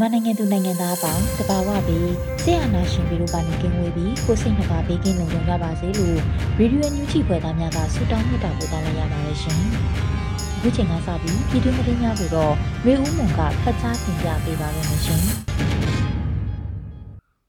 မြန်မာနိုင်ငံသူနိုင်ငံသားအပေါင်းတဘာဝပြီးဆရာနာရှင်ပြီးတော့ကနေကင်းဝေးပြီးကိုစိတ်နှပါဘေးကင်းလုံခြုံကြပါစေလို့ရေဒီယိုညူချီဖွယ်သားများကဆုတောင်းမြတ်တာပို့သလိုက်ရပါတယ်ရှင်။အခုချိန်ကစပြီးပြည်တွင်းသတင်းများကိုတော့ရေဦးမွန်ကဖတ်ကြားတင်ပြပေးပါရမရှင်။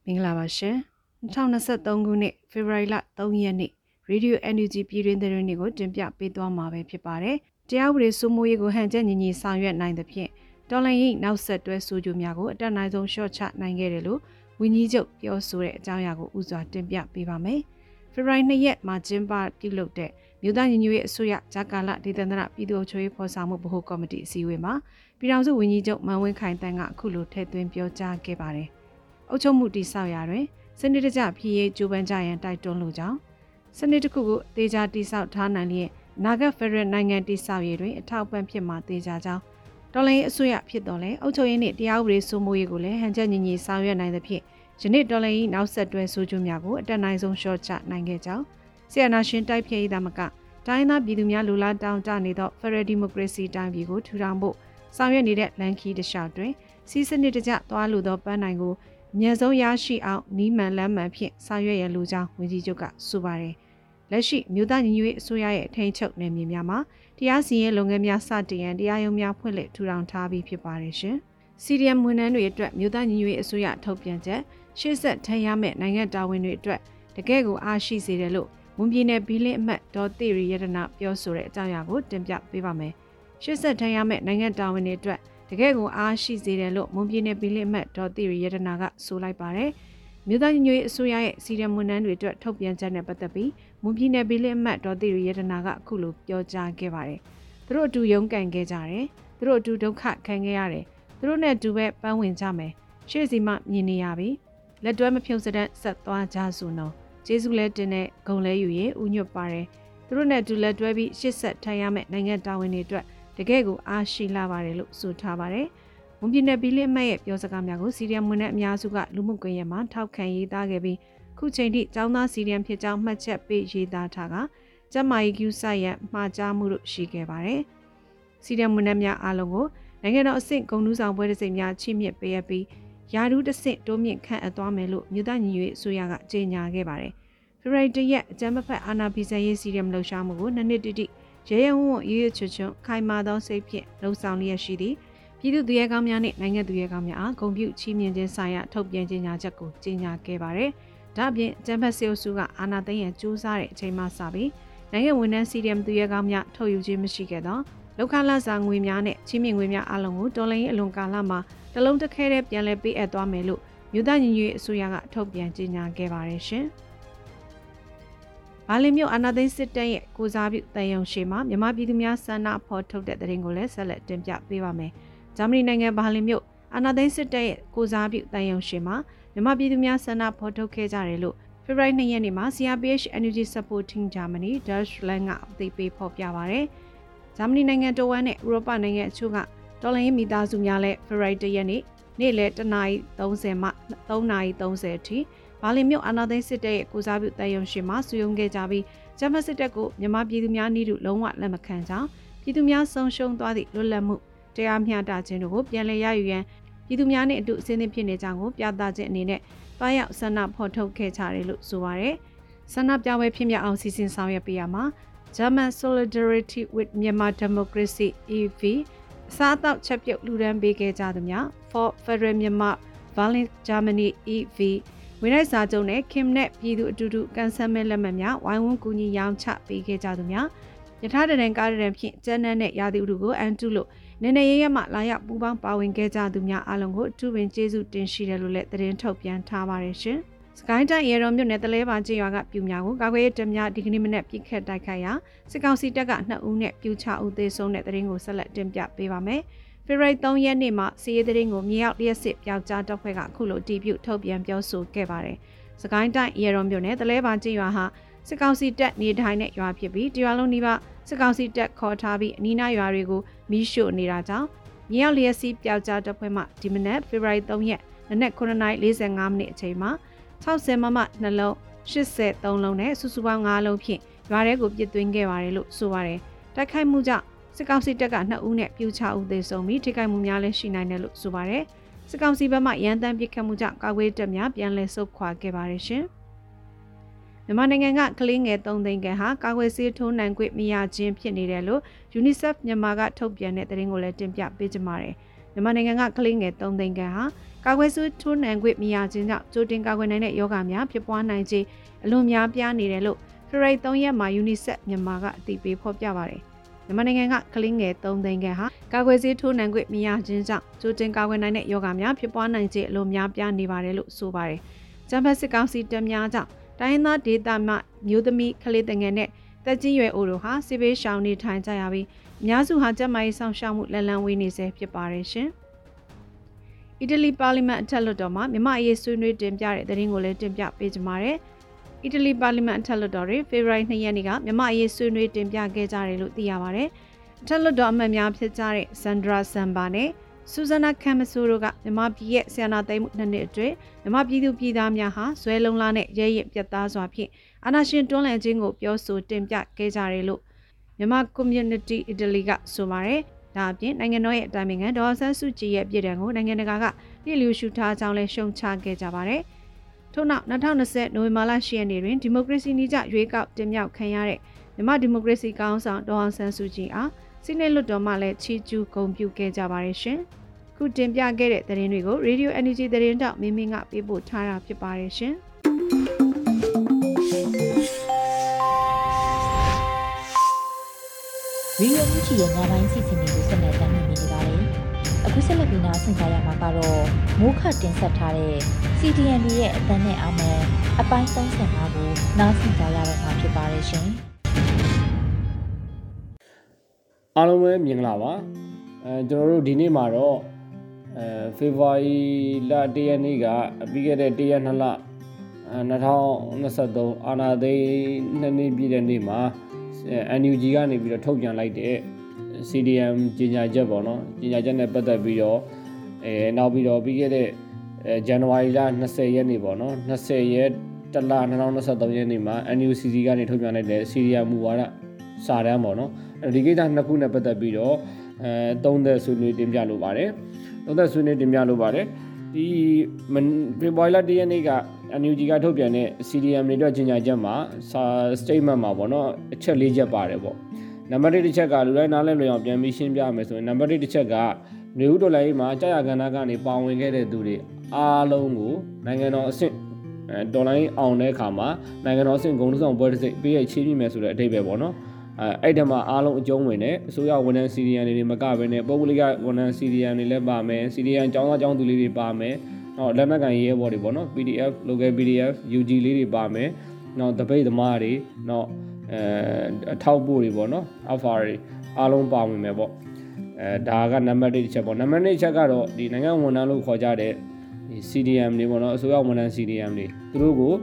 မင်္ဂလာပါရှင်။2023ခုနှစ်ဖေဖော်ဝါရီလ3ရက်နေ့ရေဒီယို NUG ပြည်တွင်းသတင်းတွေကိုတင်ပြပေးသွားမှာပဲဖြစ်ပါတယ်။တရားဥပဒေစိုးမိုးရေးကိုဟန်ချက်ညီညီဆောင်ရွက်နိုင်သဖြင့် တော်လိုင်းရင်နောက်ဆက်တွဲဆိုကြများကိုအတက်နိုင်ဆုံးရှော့ချနိုင်ခဲ့တယ်လို့ဝင်းကြီးချုပ်ပြောဆိုတဲ့အကြောင်းအရာကိုဥစွာတင်ပြပေးပါမယ်။ဖေဖော်ဝါရီ2ရက်မှာကျင်းပပြုလုပ်တဲ့မြို့သားညီညွတ်ရေးအစိုးရဂျာကာလဒေသန္တရပြည်သူ့အချုပ်ရေးဖော်ဆောင်မှုဗဟိုကော်မတီအစည်းအဝေးမှာပြည်ထောင်စုဝန်ကြီးချုပ်မန်ဝင်းခိုင်တန်းကအခုလိုထည့်သွင်းပြောကြားခဲ့ပါတယ်။အုပ်ချုပ်မှုတိဆောက်ရာတွင်စနစ်တကျဖြစ်ရေးကြိုးပမ်းကြရန်တိုက်တွန်းလိုကြောင်းစနစ်တစ်ခုကိုတေချာတိဆောက်ထားနိုင်လျက်နာဂတ်ဖက်ဒရယ်နိုင်ငံတိဆောက်ရေးတွင်အထောက်ပံ့ဖြစ်မှာတေချာကြောင်း တော်လိုင်းအစိုးရဖြစ်တော်လဲအုပ်ချုပ်ရေးနှင့်တရားဥပဒေစိုးမိုးရေးကိုလည်းဟန်ချက်ညီညီဆောင်ရွက်နိုင်သဖြင့်ယနေ့တော်လိုင်းနောက်ဆက်တွဲဆိုးကျိုးများကိုအတက်နိုင်ဆုံးရှော့ချနိုင်ခဲ့ကြောင်းဆီယနာရှင်တိုက်ဖျက်ရေးသမကတိုင်းသားပြည်သူများလူလားတောင်းတနေသော Federal Democracy တိုင်းပြည်ကိုထူထောင်ဖို့ဆောင်ရွက်နေတဲ့လန်ခီတခြားတွင်စီးစနစ်တကျသွားလိုသောပန်းနိုင်ကိုအမြင့်ဆုံးရရှိအောင်နီးမှန်လမ်းမှန်ဖြင့်ဆောင်ရွက်ရန်လိုကြောင်းဝန်ကြီးချုပ်ကဆိုပါတယ်လက်ရှိမြို့သားညီညွတ်ရေးအစိုးရရဲ့ထိန်းချုပ်နယ်မြေများမှာ တရားစီရင်လုပ်ငန်းများစတင်ရန်တရားရုံးများဖွင့်လှစ်ထူထောင်ထားပြီးဖြစ်ပါတယ်ရှင်။ CDM ဝန်ထမ်းတွေအတွက်မြို့သားညီညွတ်ရေးအစိုးရထုတ်ပြန်ချက်ရှေ့ဆက်ထမ်းရမယ့်နိုင်ငံတာဝန်တွေအတွက်တကယ့်ကိုအားရှိစေတယ်လို့ဝန်ပြည်နယ်ဘီလင်းအမတ်ဒေါ်သီရီရတနာပြောဆိုတဲ့အကြောင်းအရာကိုတင်ပြပေးပါမယ်။ရှေ့ဆက်ထမ်းရမယ့်နိုင်ငံတာဝန်တွေအတွက်တကယ့်ကိုအားရှိစေတယ်လို့ဝန်ပြည်နယ်ဘီလင်းအမတ်ဒေါ်သီရီရတနာကဆိုလိုက်ပါတယ်။ မြို့သားညီညွတ်ရေးအစိုးရရဲ့စီရမွန်နန်းတွေအတွက်ထုတ်ပြန်ချက်နဲ့ပတ်သက်ပြီးမွန်ပြည်နယ်ပြည်လင်းအမတ်ဒေါ်သီရရတနာကအခုလိုပြောကြားခဲ့ပါတယ်။သူတို့အတူရုန်းကန်ခဲ့ကြတယ်။သူတို့အတူဒုက္ခခံခဲ့ရတယ်။သူတို့နဲ့အတူပဲပန်းဝင်ကြမယ်။ရှေ့စီမှမြင်နေရပြီ။လက်တွဲမဖြုံစတဲ့ဆက်သွားကြစို့နော်။ကျေးဇူးလဲတင်တဲ့ဂုံလဲယူရင်ဥညွတ်ပါတယ်။သူတို့နဲ့အတူလက်တွဲပြီးရှစ်ဆက်ထိုင်ရမယ့်နိုင်ငံတာဝန်တွေအတွက်တကယ့်ကိုအားရှိလာပါတယ်လို့ဆိုထားပါတယ်။ မွန်ပြည်နယ်ပြည်လင်းမရဲ့ပြောစကားများကိုစီရီယံမွန်နဲ့အများစုကလူမှုကွန်ရက်မှာထောက်ခံရေးသားခဲ့ပြီးခုချိန်ထိចောင်းသားစီရီယံဖြစ်ကြောင်းမှတ်ချက်ပေးရေးသားထားကကျမကြီးကျူဆိုင်ရမှားကြားမှုတို့ရှိခဲ့ပါတယ်။စီရီယံမွန်နဲ့များအားလုံးကိုနိုင်ငံတော်အဆင့်ဂုဏ်ထူးဆောင်ပွဲတစ်စိမ်များချီးမြှင့်ပေးရပြီးယာဒူးတစ်ဆင့်တိုးမြင့်ခန့်အပ်သွားမယ်လို့မြို့သားညီညွတ်ရေးအစိုးရကကြေညာခဲ့ပါတယ်။ဖေဖော်ဝါရီတရက်အကြမ်းဖက်အာဏာဖီဆန်ရေးစီရီယံလှုပ်ရှားမှုကိုနှစ်နှစ်တိတိရဲရဲဝံ့ဝံ့ရေးရချွချွခိုင်မာသောစိတ်ဖြင့်လှုံ့ဆော်လျက်ရှိသည်။ ပြည်သူ့သူရဲကောင်းများနဲ့နိုင်ငံသူရဲကောင်းများအားဂုဏ်ပြုချီးမြှင့်ခြင်းဆိုင်ရာထုတ်ပြန်ကြေညာချက်ကိုကြေညာခဲ့ပါတယ်။ဒါ့အပြင်ကျန်းဖက်စေအုပ်စုကအာဏာသိမ်းရန်ကြိုးစားတဲ့အချိန်မှစပြီးနိုင်ငံဝန်ထမ်း CDM သူရဲကောင်းများထုတ်ယူခြင်းမရှိခဲ့သောလောက်ခလာစာငွေများနဲ့ချီးမြှင့်ငွေများအလုံးကိုတော်လိုင်းအလွန်ကာလမှာတလုံးတစ်ခဲတည်းပြန်လည်ပေးအပ်သွားမယ်လို့မြို့သားညီညွတ်ရေးအစိုးရကထုတ်ပြန်ကြေညာခဲ့ပါတယ်ရှင်။ဘာလင်မြို့အာနာသိန်းစစ်တပ်ရဲ့ကိုစားပြုတန်ယုံရှိမှာမြမပြည်သူများဆန္ဒဖော်ထုတ်တဲ့တဲ့ရင်ကိုလည်းဆက်လက်တင်ပြပေးပါမယ်။ ဂျာမနီနိုင်ငံဘာလင်မြို့အာနာသိန်းစစ်တပ်ရဲ့ကိုစားပြုတန်ယုံရှင်မှာမြန်မာပြည်သူများဆန္ဒဖော်ထုတ်ခဲ့ကြတယ်လို့ဖေဖော်ဝါရီ2ရက်နေ့မှာ CRPH Energy Supporting Germany Deutschland ကအသိပေးဖော်ပြပါရယ်ဂျာမနီနိုင်ငံတဝမ်းနဲ့ဥရောပနိုင်ငံအချို့ကတော်လိုင်းမိသားစုများလည်းဖေဖော်ဝါရီ1ရက်နေ့နေ့လယ်1:30မှ3:30အထိဘာလင်မြို့အာနာသိန်းစစ်တပ်ရဲ့ကိုစားပြုတန်ယုံရှင်မှာစုယုံခဲ့ကြပြီးဂျမစစ်တပ်ကိုမြန်မာပြည်သူများနှိတုလုံးဝလက်မခံကြောင်းပြည်သူများဆုံးရှုံးသွားသည့်လွတ်လပ်မှု တရားမျှတခြင်းတို့ကိုပြန်လည်ရယူရန်ပြည်သူများနှင့်အတူအစင်းသင့်ဖြစ်နေကြောင်းကိုပြသခြင်းအနေနဲ့တွားရောက်ဆန္ဒဖော်ထုတ်ခဲ့ကြတယ်လို့ဆိုပါရယ်ဆန္ဒပြပွဲဖြစ်မြောက်အောင်စီစဉ်ဆောင်ရွက်ပေးရမှာ German Solidarity with Myanmar Democracy EV အစားအသောက်ချက်ပြုတ်လူဒန်းပေးခဲ့ကြသူများ For Federal Myanmar Violent Germany EV ဝိရိုက်စာချုပ်နဲ့ခင်နဲ့ပြည်သူအတူတူကန်ဆယ်မဲ့လက်မှတ်များဝိုင်းဝန်းကူညီရောင်းချပေးခဲ့ကြသူများယထာတရန်ကားရန်ဖြင့်ကျန်းနှန်းနဲ့ရာသီဥတုကိုအန်တုလို့ နည်းနည်းရရမှလာရောက်ပူးပေါင်းပါဝင်ခဲ့ကြသူများအားလုံးကိုအထူးပင်ကျေးဇူးတင်ရှိတယ်လို့လည်းသတင်းထုတ်ပြန်ထားပါတယ်ရှင်။စကိုင်းတိုင်းရေတော်မြို့နယ်တလဲပါကျေးရွာကပြူများကိုကာကွယ်ရေးတပ်များဒီကနေ့မနေ့ပြစ်ခတ်တိုက်ခိုက်ရာစစ်ကောင်စီတပ်က2ဦးနဲ့ပြူ6ဦးသေဆုံးတဲ့သတင်းကိုဆက်လက်တင်ပြပေးပါမယ်။ဖေဖော်ဝါရီ3ရက်နေ့မှာစီးရဲသတင်းကိုမြေရောက်လျက်စစ်ပြောက်ကြားတပ်ဖွဲ့ကအခုလိုတီးပြုတ်ထုတ်ပြန်ပြောဆိုခဲ့ပါတယ်။စကိုင်းတိုင်းရေတော်မြို့နယ်တလဲပါကျေးရွာဟာစစ်ကောင်စီတပ်နေထိုင်တဲ့ရွာဖြစ်ပြီးတရွာလုံးနီးပါးစစ်ကောင်စီတပ်ခေါ်ထားပြီးအနီးနားရွာတွေကို မီးရှို့နေတာကြောင့်မြေရောက်လျက်စီးပြောက်ကြားတပ်ဖွဲ့မှဒီမနက်ဖေဖော်ဝါရီ3ရက်နနက်9:45မိနစ်အချိန်မှာ60မမနှလုံး83လုံးနဲ့စုစုပေါင်း9လုံးဖြင့်ရွာထဲကိုပြစ်သွင်းခဲ့ပါတယ်လို့ဆိုပါတယ်။တိုက်ခိုက်မှုကြောင့်စစ်ကောင်စီတပ်က2ဦးနဲ့ပြူ6ဦးသေဆုံးပြီးထိခိုက်မှုများလည်းရှိနိုင်တယ်လို့ဆိုပါတယ်။စစ်ကောင်စီဘက်မှရန်တမ်းပစ်ခတ်မှုကြောင့်ကာကွယ်တပ်များပြန်လည်ဆုတ်ခွာခဲ့ပါတယ်ရှင်။ မြန်မာနိုင်ငံကကလေးငယ်3သိန်းခန့်ဟာကာကွယ်ဆေးထိုးနှံခွင့်မရခြင်းဖြစ်နေတယ်လို့ UNICEF မြန်မာကထုတ်ပြန်တဲ့သတင်းကိုလည်းတင်ပြပေးကြပါမယ်။မြန်မာနိုင်ငံကကလေးငယ်3သိန်းခန့်ဟာကာကွယ်ဆေးထိုးနှံခွင့်မရခြင်းကြောင့်ကြိုတင်ကာကွယ်နိုင်တဲ့ယောဂများဖြစ်ပွားနိုင်ခြင်းအလွန်များပြားနေတယ်လို့ဖေဖော်ဝါရီ3ရက်မှာ UNICEF မြန်မာကအသိပေးဖော်ပြပါတယ်။မြန်မာနိုင်ငံကကလေးငယ်3သိန်းခန့်ဟာကာကွယ်ဆေးထိုးနှံခွင့်မရခြင်းကြောင့်ကြိုတင်ကာကွယ်နိုင်တဲ့ယောဂများဖြစ်ပွားနိုင်ခြင်းအလွန်များပြားနေပါတယ်လို့ဆိုပါတယ်။ဂျမ်ဘတ်စစ်ကောင်စီတပ်များကြောင့် တိုင်းရင်းသားဒေသမှမျိုးသမီးကလေးတငယ်နဲ့တက်ကြီးရွယ်အိုတို့ဟာစစ်ဘေးရှောင်နေထိုင်ကြရပြီးအများစုဟာကျန်းမာရေးဆောင်ရှောက်မှုလက်လန်းဝေးနေဆဲဖြစ်ပါတယ်ရှင်။အီတလီပါလီမန်အထက်လွှတ်တော်မှာမြန်မာအရေးဆွေးနွေးတင်ပြတဲ့သတင်းကိုလည်းတင်ပြပေးကြပါမယ်။အီတလီပါလီမန်အထက်လွှတ်တော်တွင်ဖေဖော်ဝါရီ2ရက်နေ့ကမြန်မာအရေးဆွေးနွေးတင်ပြခဲ့ကြတယ်လို့သိရပါတယ်။အထက်လွှတ်တော်အမတ်များဖြစ်ကြတဲ့ဆန်ဒရာဆမ်ဘာနဲ့ ဆူဇနာကမ်မဆူတို့ကမြမပြည်ရဲ့ဆီယနာသိမ်းမှုနှစ်နှစ်အတွင်းမြမပြည်သူပြည်သားများဟာဇွဲလုံးလားနဲ့ရဲရင်ပြတ်သားစွာဖြင့်အာနာရှင်တွန်းလှန်ခြင်းကိုပြောဆိုတင်ပြခဲ့ကြတယ်လို့မြမ community Italy ကဆိုပါတယ်။ဒါအပြင်နိုင်ငံတော်ရဲ့အတိုင်းအငံဒေါ်ဆန်းစုကြည်ရဲ့ပြည်ထောင်ကိုနိုင်ငံတကာကပြည်လူရှုထားကြောင်းလဲရှုံချခဲ့ကြပါတယ်။ထို့နောက်2020နိုဝင်ဘာလ10ရက်နေ့တွင်ဒီမိုကရေစီနည်းကျရွေးကောက်တင်မြှောက်ခံရတဲ့မြမဒီမိုကရေစီကောင်ဆောင်ဒေါ်အောင်ဆန်းစုကြည်အား စိနေလွတ်တော်မှလည်းချီကျူးဂုဏ်ပြုခဲ့ကြပါတယ်ရှင်။ခုတင်ပြခဲ့တဲ့သတင်းတွေကို Radio Energy သတင်းတောက်မင်းမင်းကပေးပို့ထားတာဖြစ်ပါတယ်ရှင်။ရီယိုမြချီရဲ့ညပိုင်းစီစဉ်တွေကိုဆက်လက်တင်ပြနေပါတယ်။အခုဆက်လက်ပြီးနားဆင်ကြရမှာကတော့မိုးခတ်တင်ဆက်ထားတဲ့ CDN ရဲ့အတန်းနဲ့အမှန်အပိုင်း35ကိုနားဆင်ကြရတော့မှာဖြစ်ပါတယ်ရှင်။ အားလုံးပဲမြင်လာပါ။အဲကျွန်တော်တို့ဒီနေ့မှာတော့အဲဖေဖော်ဝါရီလ၁ရက်နေ့ကပြီးခဲ့တဲ့၁ရက်2လ2023အာနာသိန်းနှစ်နှစ်ပြည့်တဲ့နေ့မှာ NUG ကနေပြီးတော့ထုတ်ပြန်လိုက်တဲ့ CDM ကြီးညာချက်ပေါ့နော်ကြီးညာချက်နဲ့ပတ်သက်ပြီးတော့အဲနောက်ပြီးတော့ပြီးခဲ့တဲ့အဲဇန်နဝါရီလ20ရက်နေ့ပေါ့နော်20ရက်တလ2023ရက်နေ့မှာ NUCC ကနေထုတ်ပြန်လိုက်တဲ့ CDM မူဝါဒစာတမ်းပေါ့နော်အဲ ဒီကိစ္စနှစ်ခုနဲ့ပတ်သက်ပြီးတော့အဲသုံးသက်ဆွေးနွေးတင်ပြလိုပါတယ်သုံးသက်ဆွေးနွေးတင်ပြလိုပါတယ်ဒီဖေဖော်ဝါရီလ၁ရက်နေ့က NUG ကထုတ်ပြန်တဲ့ CDM တွေအတွက်ကြီးညာချက်မှာစာ statement မှာပေါ့နော်အချက်၄ချက်ပါတယ်ပေါ့နံပါတ်1တစ်ချက်ကလူတိုင်းနားလည်လွယ်အောင်ပြန်ပြီးရှင်းပြမယ်ဆိုရင်နံပါတ်1တစ်ချက်ကနေဦးတော်လိုင်းမှာကြာရကဏ္ဍကနေပါဝင်ခဲ့တဲ့သူတွေအားလုံးကိုနိုင်ငံတော်အဆင့်အဲဒေါ်လာအောင်တဲ့အခါမှာနိုင်ငံတော်အဆင့်ဂုဏ်ဆောင်ပွဲတစ်စိတ်ပေးရချီးမြှင့်မယ်ဆိုတဲ့အဓိပ္ပာယ်ပေါ့နော် အဲအဲ့တမှာအားလုံးအကျုံးဝင်တယ်အစိုးရဝန်ထမ်း CDN တွေမကဘဲနဲ့ပုဂ္ဂလိကဝန်ထမ်း CDN တွေလည်းပါမယ် CDN ကျောင်းသားကျောင်းသူလေးတွေပါမယ်နော်လက်နက်ကန်ရဲဘော်တွေပေါ့နော် PDF local PDF UG လေးတွေပါမယ်နော်တပိတ်သမားတွေနော်အဲအထောက်ပို့တွေပေါ့နော် alpha တွေအားလုံးပါဝင်မယ်ပေါ့အဲဒါကနံပါတ်1တစ်ချက်ပေါ့နံပါတ်2ချက်ကတော့ဒီနိုင်ငံဝန်ထမ်းလို့ခေါ်ကြတဲ့ CDM တွေပေါ့နော်အစိုးရဝန်ထမ်း CDM တွေသူတို့ကို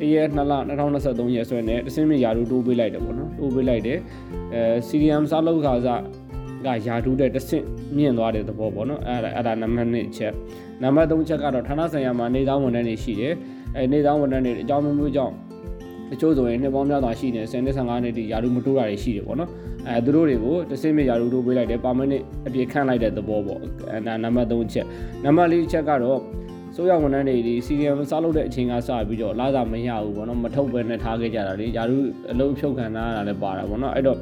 တရက်2လ2023ရက်ဆွဲနဲ့တစင်းမြရာထူးတိုးပေးလိုက်တယ်ပေါ့နော်တိုးပေးလိုက်တယ်အဲ CDM စားလောက်ခါစားကယာထူးတဲ့တဆင့်မြင့်သွားတဲ့သဘောပေါ့နော်အဲ့ဒါအဲ့ဒါနံပါတ်1ချက်နံပါတ်3ချက်ကတော့ဌာနဆိုင်ရာမှာနေသားဝန်ထမ်းတွေရှိတယ်အဲနေသားဝန်ထမ်းတွေအကြောင်းမျိုးမျိုးကြောင့်တချို့ဆိုရင်နှစ်ပေါင်းများစွာရှိနေ10နှစ်15နှစ်တိယာထူးမတိုးတာတွေရှိတယ်ပေါ့နော်အဲသူတို့တွေကိုတဆင့်မြယာထူးတိုးပေးလိုက်တယ်ပါမနစ်အပြည့်ခန့်လိုက်တဲ့သဘောပေါ့အဲဒါနံပါတ်3ချက်နံပါတ်4ချက်ကတော့ စဆိုရဝန်ထမ်းတွေဒီ CDM စားလုပ်တဲ့အချိန်ကစပြီးတော့လာစာမရဘူးပေါ့နော်မထုတ်ဘဲနဲ့ထားခဲ့ကြတာလေယာရုအလုံးဖြုတ်ခံထားရတာလည်းပါတာပေါ့နော်အဲ့တော့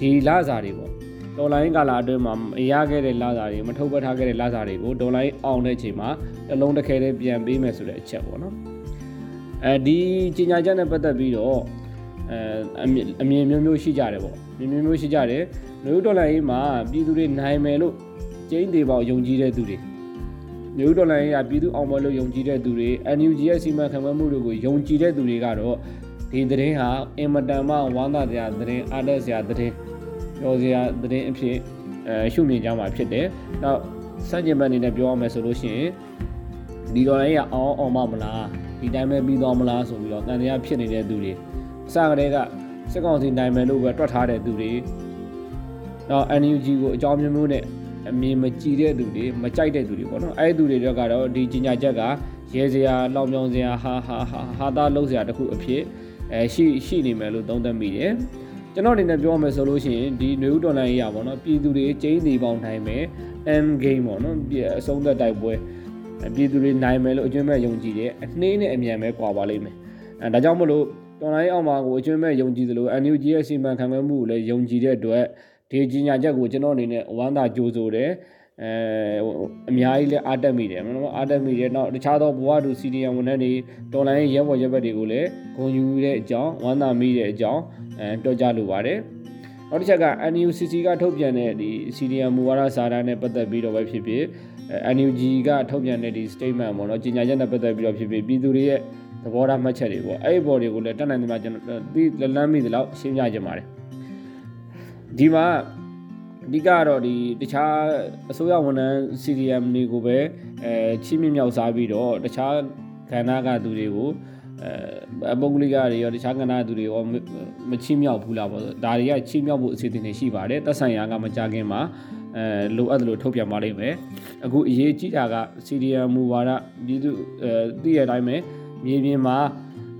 ဒီလာစာတွေပေါ့ဒေါ်လာရင်းကာလာအတွင်းမှာမရခဲ့တဲ့လာစာတွေမထုတ်ဘဲထားခဲ့တဲ့လာစာတွေကိုဒေါ်လာရင်းအောင်တဲ့အချိန်မှာတစ်လုံးတစ်ခဲတည်းပြန်ပေးမယ်ဆိုတဲ့အချက်ပေါ့နော်အဲဒီကြီးညာချက်နဲ့ပတ်သက်ပြီးတော့အဲအမြင်မျိုးမျိုးရှိကြတယ်ပေါ့မြင်မျိုးမျိုးရှိကြတယ်လူဒေါ်လာရင်းမှာပြည်သူတွေနိုင်မယ်လို့ကျင်းသေးပေါယုံကြည်တဲ့သူတွေ မျိုးဒေါ်လာရင်းကပြည်သူအောင်မလို့ယုံကြည်တဲ့သူတွေ NUG ရဲ့စီမံခန့်ခွဲမှုတွေကိုယုံကြည်တဲ့သူတွေကတော့ဒီသတင်းဟာအင်မတန်မှဝမ်းသာစရာသတင်းအားတက်စရာသတင်းပြောစရာသတင်းအဖြစ်အဲရှုမြင်ကြမှာဖြစ်တယ်။နောက်စัจ jin ဘက်အနေနဲ့ပြောရမယ်ဆိုလို့ရှိရင်ဒီဒေါ်လာရင်းကအောင်အောင်မမလားဒီတိုင်းပဲပြီးသွားမလားဆိုပြီးတော့တန်တရားဖြစ်နေတဲ့သူတွေအစကတည်းကစစ်ကောင်စီနိုင်မယ်လို့ပဲတွက်ထားတဲ့သူတွေနောက် NUG ကိုအကြောင်းမျိုးမျိုးနဲ့ အမြင်မကြည်တဲ့သူတွေမကြိုက်တဲ့သူတွေပေါ့နော်အဲ့ဒီသူတွေတော့ကတော့ဒီကြီးညာချက်ကရဲစရာလောင်ပြောင်စရာဟာဟာဟာဟာသားလုံးစရာတခုအဖြစ်အဲရှိရှိနေမယ်လို့သုံးသပ်မိတယ်ကျွန်တော်အနေနဲ့ပြောမယ်ဆိုလို့ရှိရင်ဒီနယူးဒေါ်လာရေးရပါတော့ပြည်သူတွေကျင်းစီပေါင်းနိုင်မယ် end game ပေါ့နော်အဆုံးသက်တိုက်ပွဲပြည်သူတွေနိုင်မယ်လို့အကျွမ်းမဲ့ယုံကြည်တယ်အနှင်းနဲ့အမြန်ပဲကွာပါလိမ့်မယ်အဲဒါကြောင့်မလို့တော်လိုင်းအောင်မှာကိုအကျွမ်းမဲ့ယုံကြည်သလို NUG ရဲ့စီမံခန့်ခွဲမှုကိုလည်းယုံကြည်တဲ့အတွက် ဒီကြီးညာချက်ကိုကျွန်တော်အနေနဲ့ဝမ်းသာကြိုးဆိုတယ်အဲအများကြီးလည်းအားတက်မိတယ်နော်အားတက်မိတယ်နောက်တခြားသောဘဝတူ CDM ဝန်ထမ်းတွေတော်လိုင်းရဲဘော်ရဲဘက်တွေကိုလည်းဂုဏ်ယူတဲ့အကြောင်းဝမ်းသာမိတဲ့အကြောင်းအဲပြောကြားလိုပါတယ်နောက်တစ်ချက်က NUCC ကထုတ်ပြန်တဲ့ဒီ CDM မူဝါဒစာတမ်းနဲ့ပတ်သက်ပြီးတော့ပဲဖြစ်ဖြစ် NUG ကထုတ်ပြန်တဲ့ဒီ statement ပေါ့နော်ကြီးညာချက်နဲ့ပတ်သက်ပြီးတော့ဖြစ်ဖြစ်ပြည်သူတွေရဲ့သဘောထားမှတ်ချက်တွေပေါ့အဲ့ဒီဘော်တွေကိုလည်းတက်နိုင်တယ်မှာကျွန်တော်ဒီလမ်းမိသလောက်ရှင်းပြကြပါတယ် ဒီမှာအဓိကတော့ဒီတခြားအစိုးရဝန်ထမ်း CDM တွေကိုပဲအဲချီးမြှင့်မြောက်စားပြီးတော့တခြားကဏ္ဍကသူတွေကိုအဲပုဂ္ဂလိကတွေရောတခြားကဏ္ဍသူတွေရောမချီးမြှောက်ဘူးလားပေါ့ဒါတွေကချီးမြှောက်ဖို့အစီအစဉ်တွေရှိပါတယ်သက်ဆိုင်ရာကမကြခင်မှာအဲလိုအပ်တယ်လို့ထုတ်ပြန်ပါလိမ့်မယ်အခုအရေးကြီးတာက CDM မူဝါဒပြည်သူအဲသိရတိုင်းပဲမြေပြင်မှာ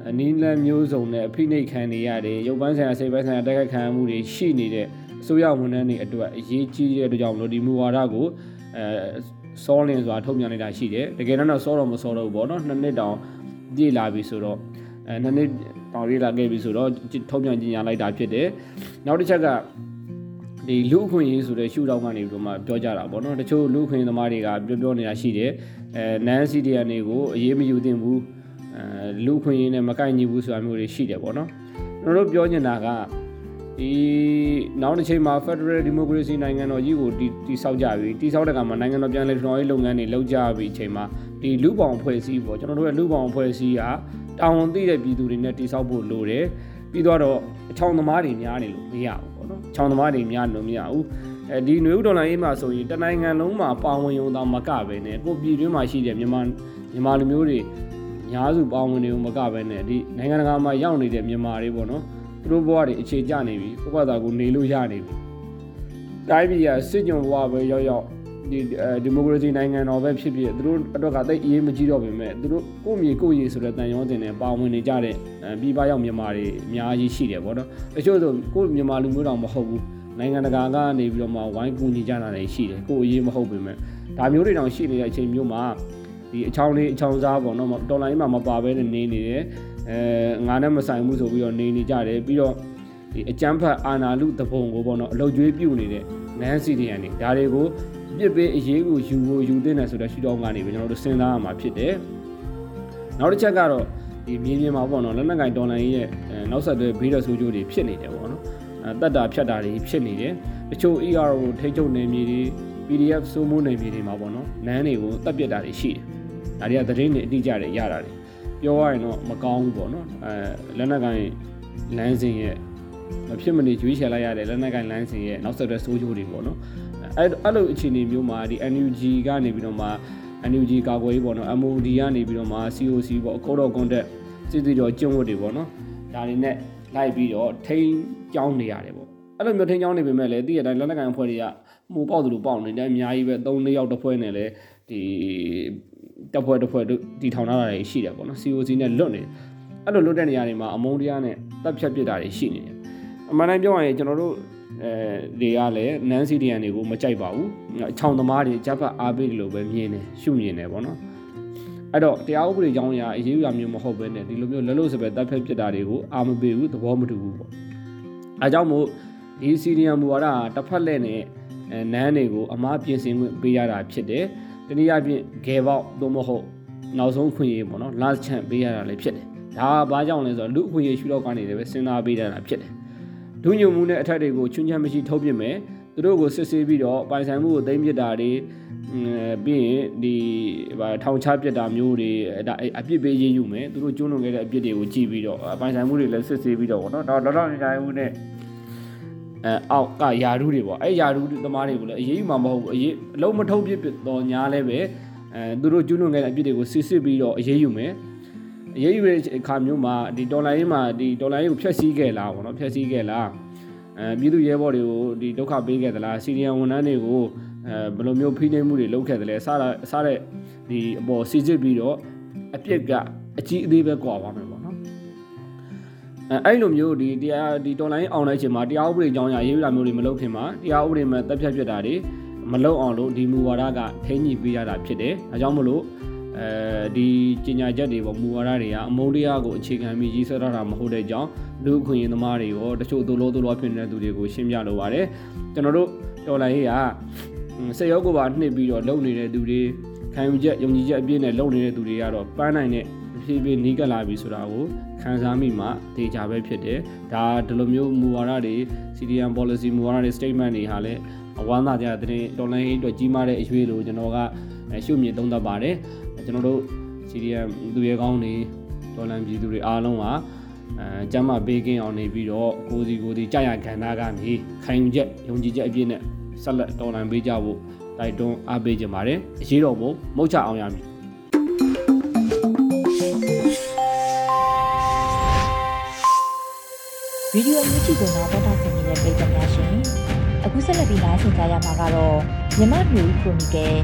အနည်းလမ်းမျိုးစုံနဲ့အဖိနှိတ်ခံနေရတယ်ရုပ်ပန်းဆိုင်ရာစိတ်ပိုင်းဆိုင်ရာတိုက်ခိုက်ခံမှုတွေရှိနေတဲ့ အစိုးရဝန်ထမ်းတွေအတွက်အရေးကြီးတဲ့အတွက်ကြောင့်မလို့ဒီမူဝါဒကိုအဲစောလင်စွာထုတ်ပြန်နေတာရှိတယ်တကယ်တော့စောတော့မစောတော့ဘူးပေါ့နော်နှစ်နှစ်တောင်ပြည့်လာပြီဆိုတော့အဲနှစ်နှစ်တောင်ပြည့်လာခဲ့ပြီဆိုတော့ထုတ်ပြန်ကြေညာလိုက်တာဖြစ်တယ်နောက်တစ်ချက်ကဒီလူအခွင့်အရေးဆိုတဲ့ရှုထောင့်ကနေပြီးတော့မှပြောကြတာပေါ့နော်တချို့လူအခွင့်သမားတွေကပြောပြောနေတာရှိတယ်အဲနန်စီဒီယန်တွေကိုအရေးမယူသင့်ဘူးအဲလူအခွင့်အရေးနဲ့မကိုက်ညီဘူးဆိုတာမျိုးတွေရှိတယ်ပေါ့နော်ကျွန်တော်တို့ပြောနေတာက ဒီနောက်တစ်ချိန်မှာ Federal Democracy နိုင်ငံတော်ကြီးကိုတီဆောက်ကြပြီတီဆောက်တဲ့ကမှာနိုင်ငံတော်ပြန်လည်ထူထောင်ရေးလုပ်ငန်းတွေလုပ်ကြပြီအချိန်မှာဒီလူပောင်ဖွဲ့စည်းပေါ့ကျွန်တော်တို့ရဲ့လူပောင်ဖွဲ့စည်းကတာဝန်သိတဲ့ပြည်သူတွေနဲ့တီဆောက်ဖို့လိုတယ်ပြီးတော့အချောင်သမားတွေများနေလို့မရဘူးပေါ့နော်ချောင်သမားတွေများနေလို့မရဘူးအဲဒီနွေဦးဒေါ်လာရေးမှာဆိုရင်တနိုင်ငံလုံးမှာပါဝင်ရုံတော့မကပဲနဲ့ကိုပြည်တွင်းမှာရှိတဲ့မြန်မာမြန်မာလူမျိုးတွေများစုပါဝင်နေုံမကပဲနဲ့ဒီနိုင်ငံတကာမှာရောက်နေတဲ့မြန်မာတွေပေါ့နော် သူတို့ဘဝတွေအခြေကျနေပြီကိုယ့်ဘာသာကိုနေလို့ရနေပြီတိုင်းပြည်ကစစ်ကြုံဘဝပဲရောက်ရောက်ဒီဒီမိုကရေစီနိုင်ငံတော်ပဲဖြစ်ဖြစ်သူတို့အတွက်ကတိတ်အေးမကြီးတော့ပေမဲ့သူတို့ကိုမြေကိုရေဆိုတဲ့တန်ရုံးတင်နဲ့ပါဝင်နေကြတဲ့ပြည်ပရောက်မြန်မာတွေအများကြီးရှိတယ်ဗောနော်တချို့ဆိုကိုမြန်မာလူမျိုးတော်မဟုတ်ဘူးနိုင်ငံတကာကနေပြီးတော့မှဝိုင်းကူညီကြတာလည်းရှိတယ်ကိုအရေးမဟုတ်ပေမဲ့ဒါမျိုးတွေတောင်ရှိနေတဲ့အချိန်မျိုးမှာဒီအချောင်းလေးအချောင်းစားပေါ့နော်တော်လိုင်းမှာမပါဘဲနဲ့နေနေတယ် အဲငါနဲ့မဆိုင်ဘူးဆိုပြီးတော့နေနေကြတယ်ပြီးတော့ဒီအကျန်းဖတ်အာနာလူတပုံကိုပေါ့နော်အလုတ်ကျွေးပြုတ်နေတဲ့နန်းစီဒီယန်တွေဒါတွေကိုပြစ်ပေးအရေးကိုယူကိုယူတင်တယ်ဆိုတဲ့ရှုထောင့်ကနေပြီးကျွန်တော်တို့စဉ်းစားရမှာဖြစ်တယ်နောက်တစ်ချက်ကတော့ဒီမြေပြင်မှာပေါ့နော်လက်နက်ကင်ဒေါ်လာရဲ့နောက်ဆက်တွဲဘေးရဆိုးကျိုးတွေဖြစ်နေတယ်ပေါ့နော်အဲတက်တာဖြတ်တာတွေဖြစ်နေတယ်တချို့ ER ကိုထိချုပ်နေမြေတွေ PDF စိုးမိုးနေမြေတွေမှာပေါ့နော်နန်းတွေကိုတက်ပြစ်တာတွေရှိတယ်ဒါတွေကသတင်းတွေအတိအကျတွေရတာတွေ ပြောရရင်တော့မကောင်းဘူးပေါ့နော်အဲလက်နက်ကင်လမ်းစဉ်ရဲ့မဖြစ်မနေကျွေးချယ်လိုက်ရတဲ့လက်နက်ကင်လမ်းစဉ်ရဲ့နောက်ဆက်တွဲဆိုးကျိုးတွေပေါ့နော်အဲအဲ့လိုအခြေအနေမျိုးမှာဒီ NUG ကနေပြီးတော့မှ NUG ကာကွယ်ရေးပေါ့နော် MOD ကနေပြီးတော့မှ COC ပေါ့ Code of Conduct စစ်တီတော်ကျင့်ဝတ်တွေပေါ့နော်ဒါတွေနဲ့လိုက်ပြီးတော့ထိန်းကြောင်းနေရတယ်ပေါ့အဲ့လိုမျိုးထိန်းကြောင်းနေပေမဲ့လည်းတည့်ရတိုင်းလက်နက်ကန်အဖွဲ့တွေကမှုပေါက်တယ်လို့ပေါက်နေတယ်အများကြီးပဲ၃၄ယောက်တစ်ဖွဲ့နဲ့လည်းဒီ တပ်ဖွဲ့တစ်ဖွဲ့တီထောင်ထားတာတွေရှိတယ်ပေါ့နော် COC နဲ့လွတ်နေအဲ့လိုလွတ်တဲ့နေရာတွေမှာအမုန်းတရားနဲ့တပ်ဖြတ်ပစ်တာတွေရှိနေတယ်အမှန်တိုင်းပြောရရင်ကျွန်တော်တို့အဲတွေကလည်းနန်းစီဒီယန်တွေကိုမကြိုက်ပါဘူးအချောင်သမားတွေဂျက်ဖတ်အားပေးတယ်လို့ပဲမြင်တယ်ရှုမြင်တယ်ပေါ့နော်အဲ့တော့တရားဥပဒေကြောင်းအရာအရေးယူရမျိုးမဟုတ်ဘဲနဲ့ဒီလိုမျိုးလက်လို့စပယ်တပ်ဖက်ဖြစ်တာတွေကိုအာမပေးဘူးသဘောမတူဘူးပေါ့အဲကြောင့်မို့ဒီစီနီယံမူဝါဒတစ်ဖက်လက်နဲ့နန်းတွေကိုအမားပြင်ဆင်ခွင့်ပေးရတာဖြစ်တယ် တနည်းအားဖြင့်ဂယ်ပေါက်သို့မဟုတ်နောက်ဆုံးခွင့်ရေးပေါ့နော် last chance ပေးရတာလည်းဖြစ်တယ်ဒါကဘာကြောင့်လဲဆိုတော့လူအခွင့်အရေးရှုထောင့်ကနေလည်းပဲစဉ်းစားပေးရတာဖြစ်တယ်ဒုညုံမှုနဲ့အထက်တွေကိုချွင်းချမ်းမရှိထုတ်ပြမယ်သူတို့ကိုစစ်ဆေးပြီးတော့ပိုင်ဆိုင်မှုကိုသိမ်းပစ်တာတွေပြီးရင်ဒီဗာထောင်ချပြစ်တာမျိုးတွေဒါအပြစ်ပေးရေးယူမယ်သူတို့ကျွန်းလွန်ခဲ့တဲ့အပြစ်တွေကိုကြည့်ပြီးတော့ပိုင်ဆိုင်မှုတွေလည်းစစ်ဆေးပြီးတော့ဗောနော်ဒါတော့တော့ညင်မှုနဲ့ အဲအောက်ကယာရုတွေပေါ့အဲယာရုသမားတွေကိုလည်းအရေးယူမှာမဟုတ်ဘူးအရေးအလုံးမထုံးပြစ်တော့ညာလည်းပဲအဲသူတို့ကျွန်းလွန်ခဲ့တဲ့အပြစ်တွေကိုစစ်စစ်ပြီးတော့အရေးယူမယ်အရေးယူတဲ့အခါမျိုးမှာဒီတော်လိုင်းမှာဒီတော်လိုင်းကိုဖျက်ဆီးခဲ့လားဗောနော်ဖျက်ဆီးခဲ့လားအဲပြည်သူရဲဘော်တွေကိုဒီဒုက္ခပေးခဲ့သလားစီနီယံဝန်ထမ်းတွေကိုအဲဘယ်လိုမျိုးဖိနှိပ်မှုတွေလုပ်ခဲ့တယ်လဲစတာစတဲ့ဒီအပေါ်စီစစ်ပြီးတော့အပြစ်ကအကြီးအသေးပဲကွာပါမယ်ပေါ့နော် အဲအဲ့လိုမျိုးဒီတရားဒီတော်လိုင်းအောင်လိုက်ခြင်းမှာတရားဥပဒေကြောင်းအရာရေးရတာမျိုးတွေမလုပ်ခင်မှာတရားဥပဒေမှာတက်ဖြတ်ပြတာတွေမလုပ်အောင်လို့ဒီမူဝါဒကထိန်းညှိပေးရတာဖြစ်တယ်အဲကြောင့်မလို့အဲဒီပညာချက်တွေပေါ့မူဝါဒတွေကအမုန်းတရားကိုအခြေခံပြီးရေးဆွဲထားတာမဟုတ်တဲ့ကြောင်းလူအခွင့်အရေးသမားတွေရောတချို့သို့လို့သို့လို့ဖြစ်နေတဲ့သူတွေကိုရှင်းပြလိုပါတယ်ကျွန်တော်တို့တော်လိုင်းရေးကစိတ်ရောကိုယ်ပါနှိပ်ပြီးတော့လုံနေတဲ့သူတွေခံယူချက်ယုံကြည်ချက်အပြည့်နဲ့လုံနေတဲ့သူတွေကတော့ပန်းနိုင်တဲ့ဖြည်းဖြည်းနီးကပ်လာပြီဆိုတာကို ခံစားမိမှတေချာပဲဖြစ်တယ်ဒါဒီလိုမျိုးမူဝါဒတွေ CDM policy မူဝါဒတွေ statement တွေဟာလည်းအဝမ်းသာကြတဲ့တော်လိုင်းရေးအတွက်ကြီးမားတဲ့အရွေးလို့ကျွန်တော်ကရှုမြင်သုံးသပ်ပါတယ်ကျွန်တော်တို့ CDM သူရဲကောင်းတွေတော်လန်ပြည်သူတွေအားလုံးကအဲကျမ်းမာပေးကင်းအောင်နေပြီးတော့ကိုစီကိုစီကြာရခံသားကနေခိုင်ချက်ယုံကြည်ချက်အပြည့်နဲ့ဆက်လက်တော်လှန်ပေးကြဖို့တိုက်တွန်းအားပေးကြပါတယ်အရေးတော်ပုံမုတ်ချအောင်ရမည် ဗီဒီယိုအမျိုးကြီးကိုတော့တော်တာဆင်နေတဲ့ပြည်သူများရှင်အခုဆက်လက်ပြီးနားဆင်ကြရမှာကတော့မြမမျိုးခရိုနီကယ်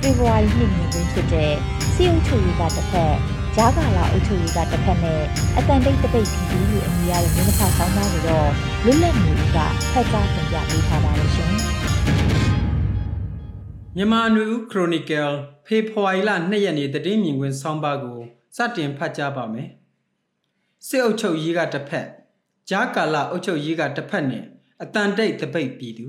ဖေဖော်ဝါရီလနေ့တွင်ဖြစ်တဲ့စီအုပ်ချုပ်ရေးကတစ်ဖက်ဂျားကာလာအုပ်ချုပ်ရေးကတစ်ဖက်နဲ့အတန်တိတ်တပိတ်ပြည်သူလူအမည်ရတဲ့မြို့တစ်ခါဆောင်းသားကိုတော့လွတ်လပ်မျိုးကဖက်ကြားတင်ပြပေးထားပါလို့ရှင်မြန်မာနွေဦးခရိုနီကယ်ဖေဖော်ဝါရီလ2ရက်နေ့တည်င်းမြင်ကွင်းဆောင်းပါးကိုစတင်ဖတ်ကြားပါမယ်စစ်အုပ်ချုပ်ရေးကတစ်ဖက် ဂျားကာလာအုပ်ချုပ်ရေးကတစ်ဖက်နဲ့အတန်တိတ်တပိတ်ပြည်သူ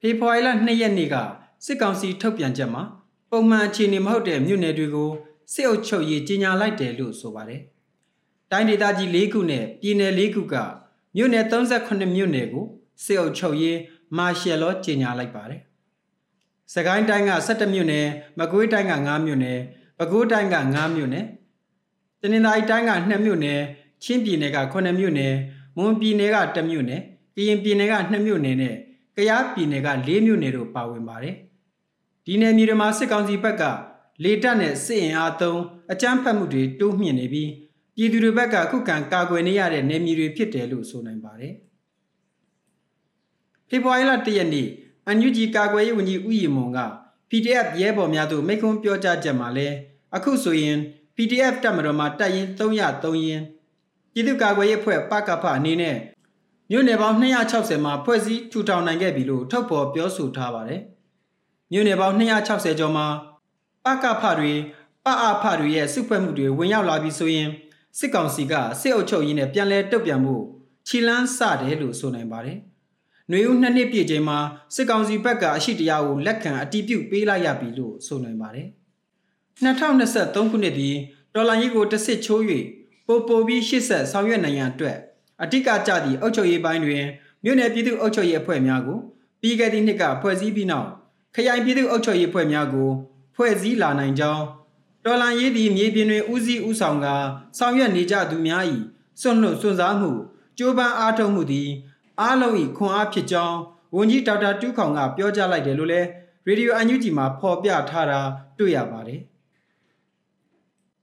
ဖေဖော်ဝါရီလ2ရက်နေ့ကစစ်ကောင်စီထုတ်ပြန်ချက်မှာပုံမှန်အခြေအနေမဟုတ်တဲ့မြို့နယ်တွေကိုစစ်အုပ်ချုပ်ရေးကြီးညာလိုက်တယ်လို့ဆိုပါတယ်။တိုင်းဒေသကြီး၄ခုနဲ့ပြည်နယ်၄ခုကမြို့နယ်38မြို့နယ်ကိုစစ်အုပ်ချုပ်ရေးမာရှယ်လောကြီးညာလိုက်ပါတယ်။စကိုင်းတိုင်းက17မြို့နယ်၊မကွေးတိုင်းက9မြို့နယ်၊ပဲခူးတိုင်းက9မြို့နယ်၊တနင်္သာရီတိုင်းက2မြို့နယ်၊ ချင်းပြည်နယ်က9မြို့နယ်၊မွန်ပြည်နယ်က1မြို့နယ်၊ကရင်ပြည်နယ်က2မြို့နယ်နဲ့ကယားပြည်နယ်က4မြို့နယ်တို့ပါဝင်ပါတယ်။ဒီနယ်မြေတွေမှာစစ်ကောင်စီဘက်ကလေတပ်နဲ့စစ်အင်အားသုံးအကြမ်းဖက်မှုတွေတိုးမြင့်နေပြီးပြည်သူတွေဘက်ကခုခံကာကွယ်နေရတဲ့နယ်မြေတွေဖြစ်တယ်လို့ဆိုနိုင်ပါတယ်။ဖေဖော်ဝါရီလ၁ရက်နေ့အန်ယူဂျီကာကွယ်ရေးဝန်ကြီးဦးရီမွန်က PDF ရဲဘော်များတို့မိခွန်းပြောကြားချက်မှာလဲအခုဆိုရင် PDF တပ်မတော်မှာတပ်ရင်း303ရင်း ပြည်သူ့ကာကွယ်ရေးအဖွဲ့ပကဖအနေနဲ့မြို့နယ်ပေါင်း260မှာဖွဲ့စည်းထူထောင်နိုင်ခဲ့ပြီလို့ထုတ်ဖော်ပြောဆိုထားပါတယ်။မြို့နယ်ပေါင်း260ကျော်မှာပကဖတွေပအဖတွေရဲ့စုဖွဲ့မှုတွေဝင်ရောက်လာပြီးဆိုရင်စစ်ကောင်စီကစစ်အုပ်ချုပ်ရေးနဲ့ပြန်လည်တုတ်ပြန်မှုခြိလန်းစတယ်လို့ဆိုနိုင်ပါတယ်။ຫນွေဦးနှစ်နှစ်ပြည့်ချိန်မှာစစ်ကောင်စီဘက်ကအရှိတရားကိုလက်ခံအတီးပြုတ်ပေးလိုက်ရပြီလို့ဆိုနိုင်ပါတယ်။2023ခုနှစ်ဒီဒေါ်လာကြီးကိုတစ်စစ်ချိုး၍ ပိုပိုပြီးရှစ်ဆက်ဆောင်ရွက်နိုင်ရန်အတွက်အဓိကကြသည့်အုပ်ချုပ်ရေးပိုင်းတွင်မြို့နယ်ပြည်သူ့အုပ်ချုပ်ရေးအဖွဲ့များကိုပြီးခဲ့သည့်နှစ်ကဖွဲ့စည်းပြီးနောက်ခရိုင်ပြည်သူ့အုပ်ချုပ်ရေးဖွဲ့များကိုဖွဲ့စည်းလာနိုင်ကြောင်းတော်လန်ရေးသည့်မြေပြင်တွင်ဦးစီးဦးဆောင်ကဆောင်ရွက်နေကြသူများ၏စွန့်လွတ်စွန့်စားမှုကြိုးပမ်းအားထုတ်မှုသည်အားလုံး၏ခွန်အားဖြစ်ကြောင်းဝန်ကြီးဒေါက်တာတူးခေါင်ကပြောကြားလိုက်တယ်လို့လည်းရေဒီယိုအန်ယူဂျီမှာဖော်ပြထားတာတွေ့ရပါတယ်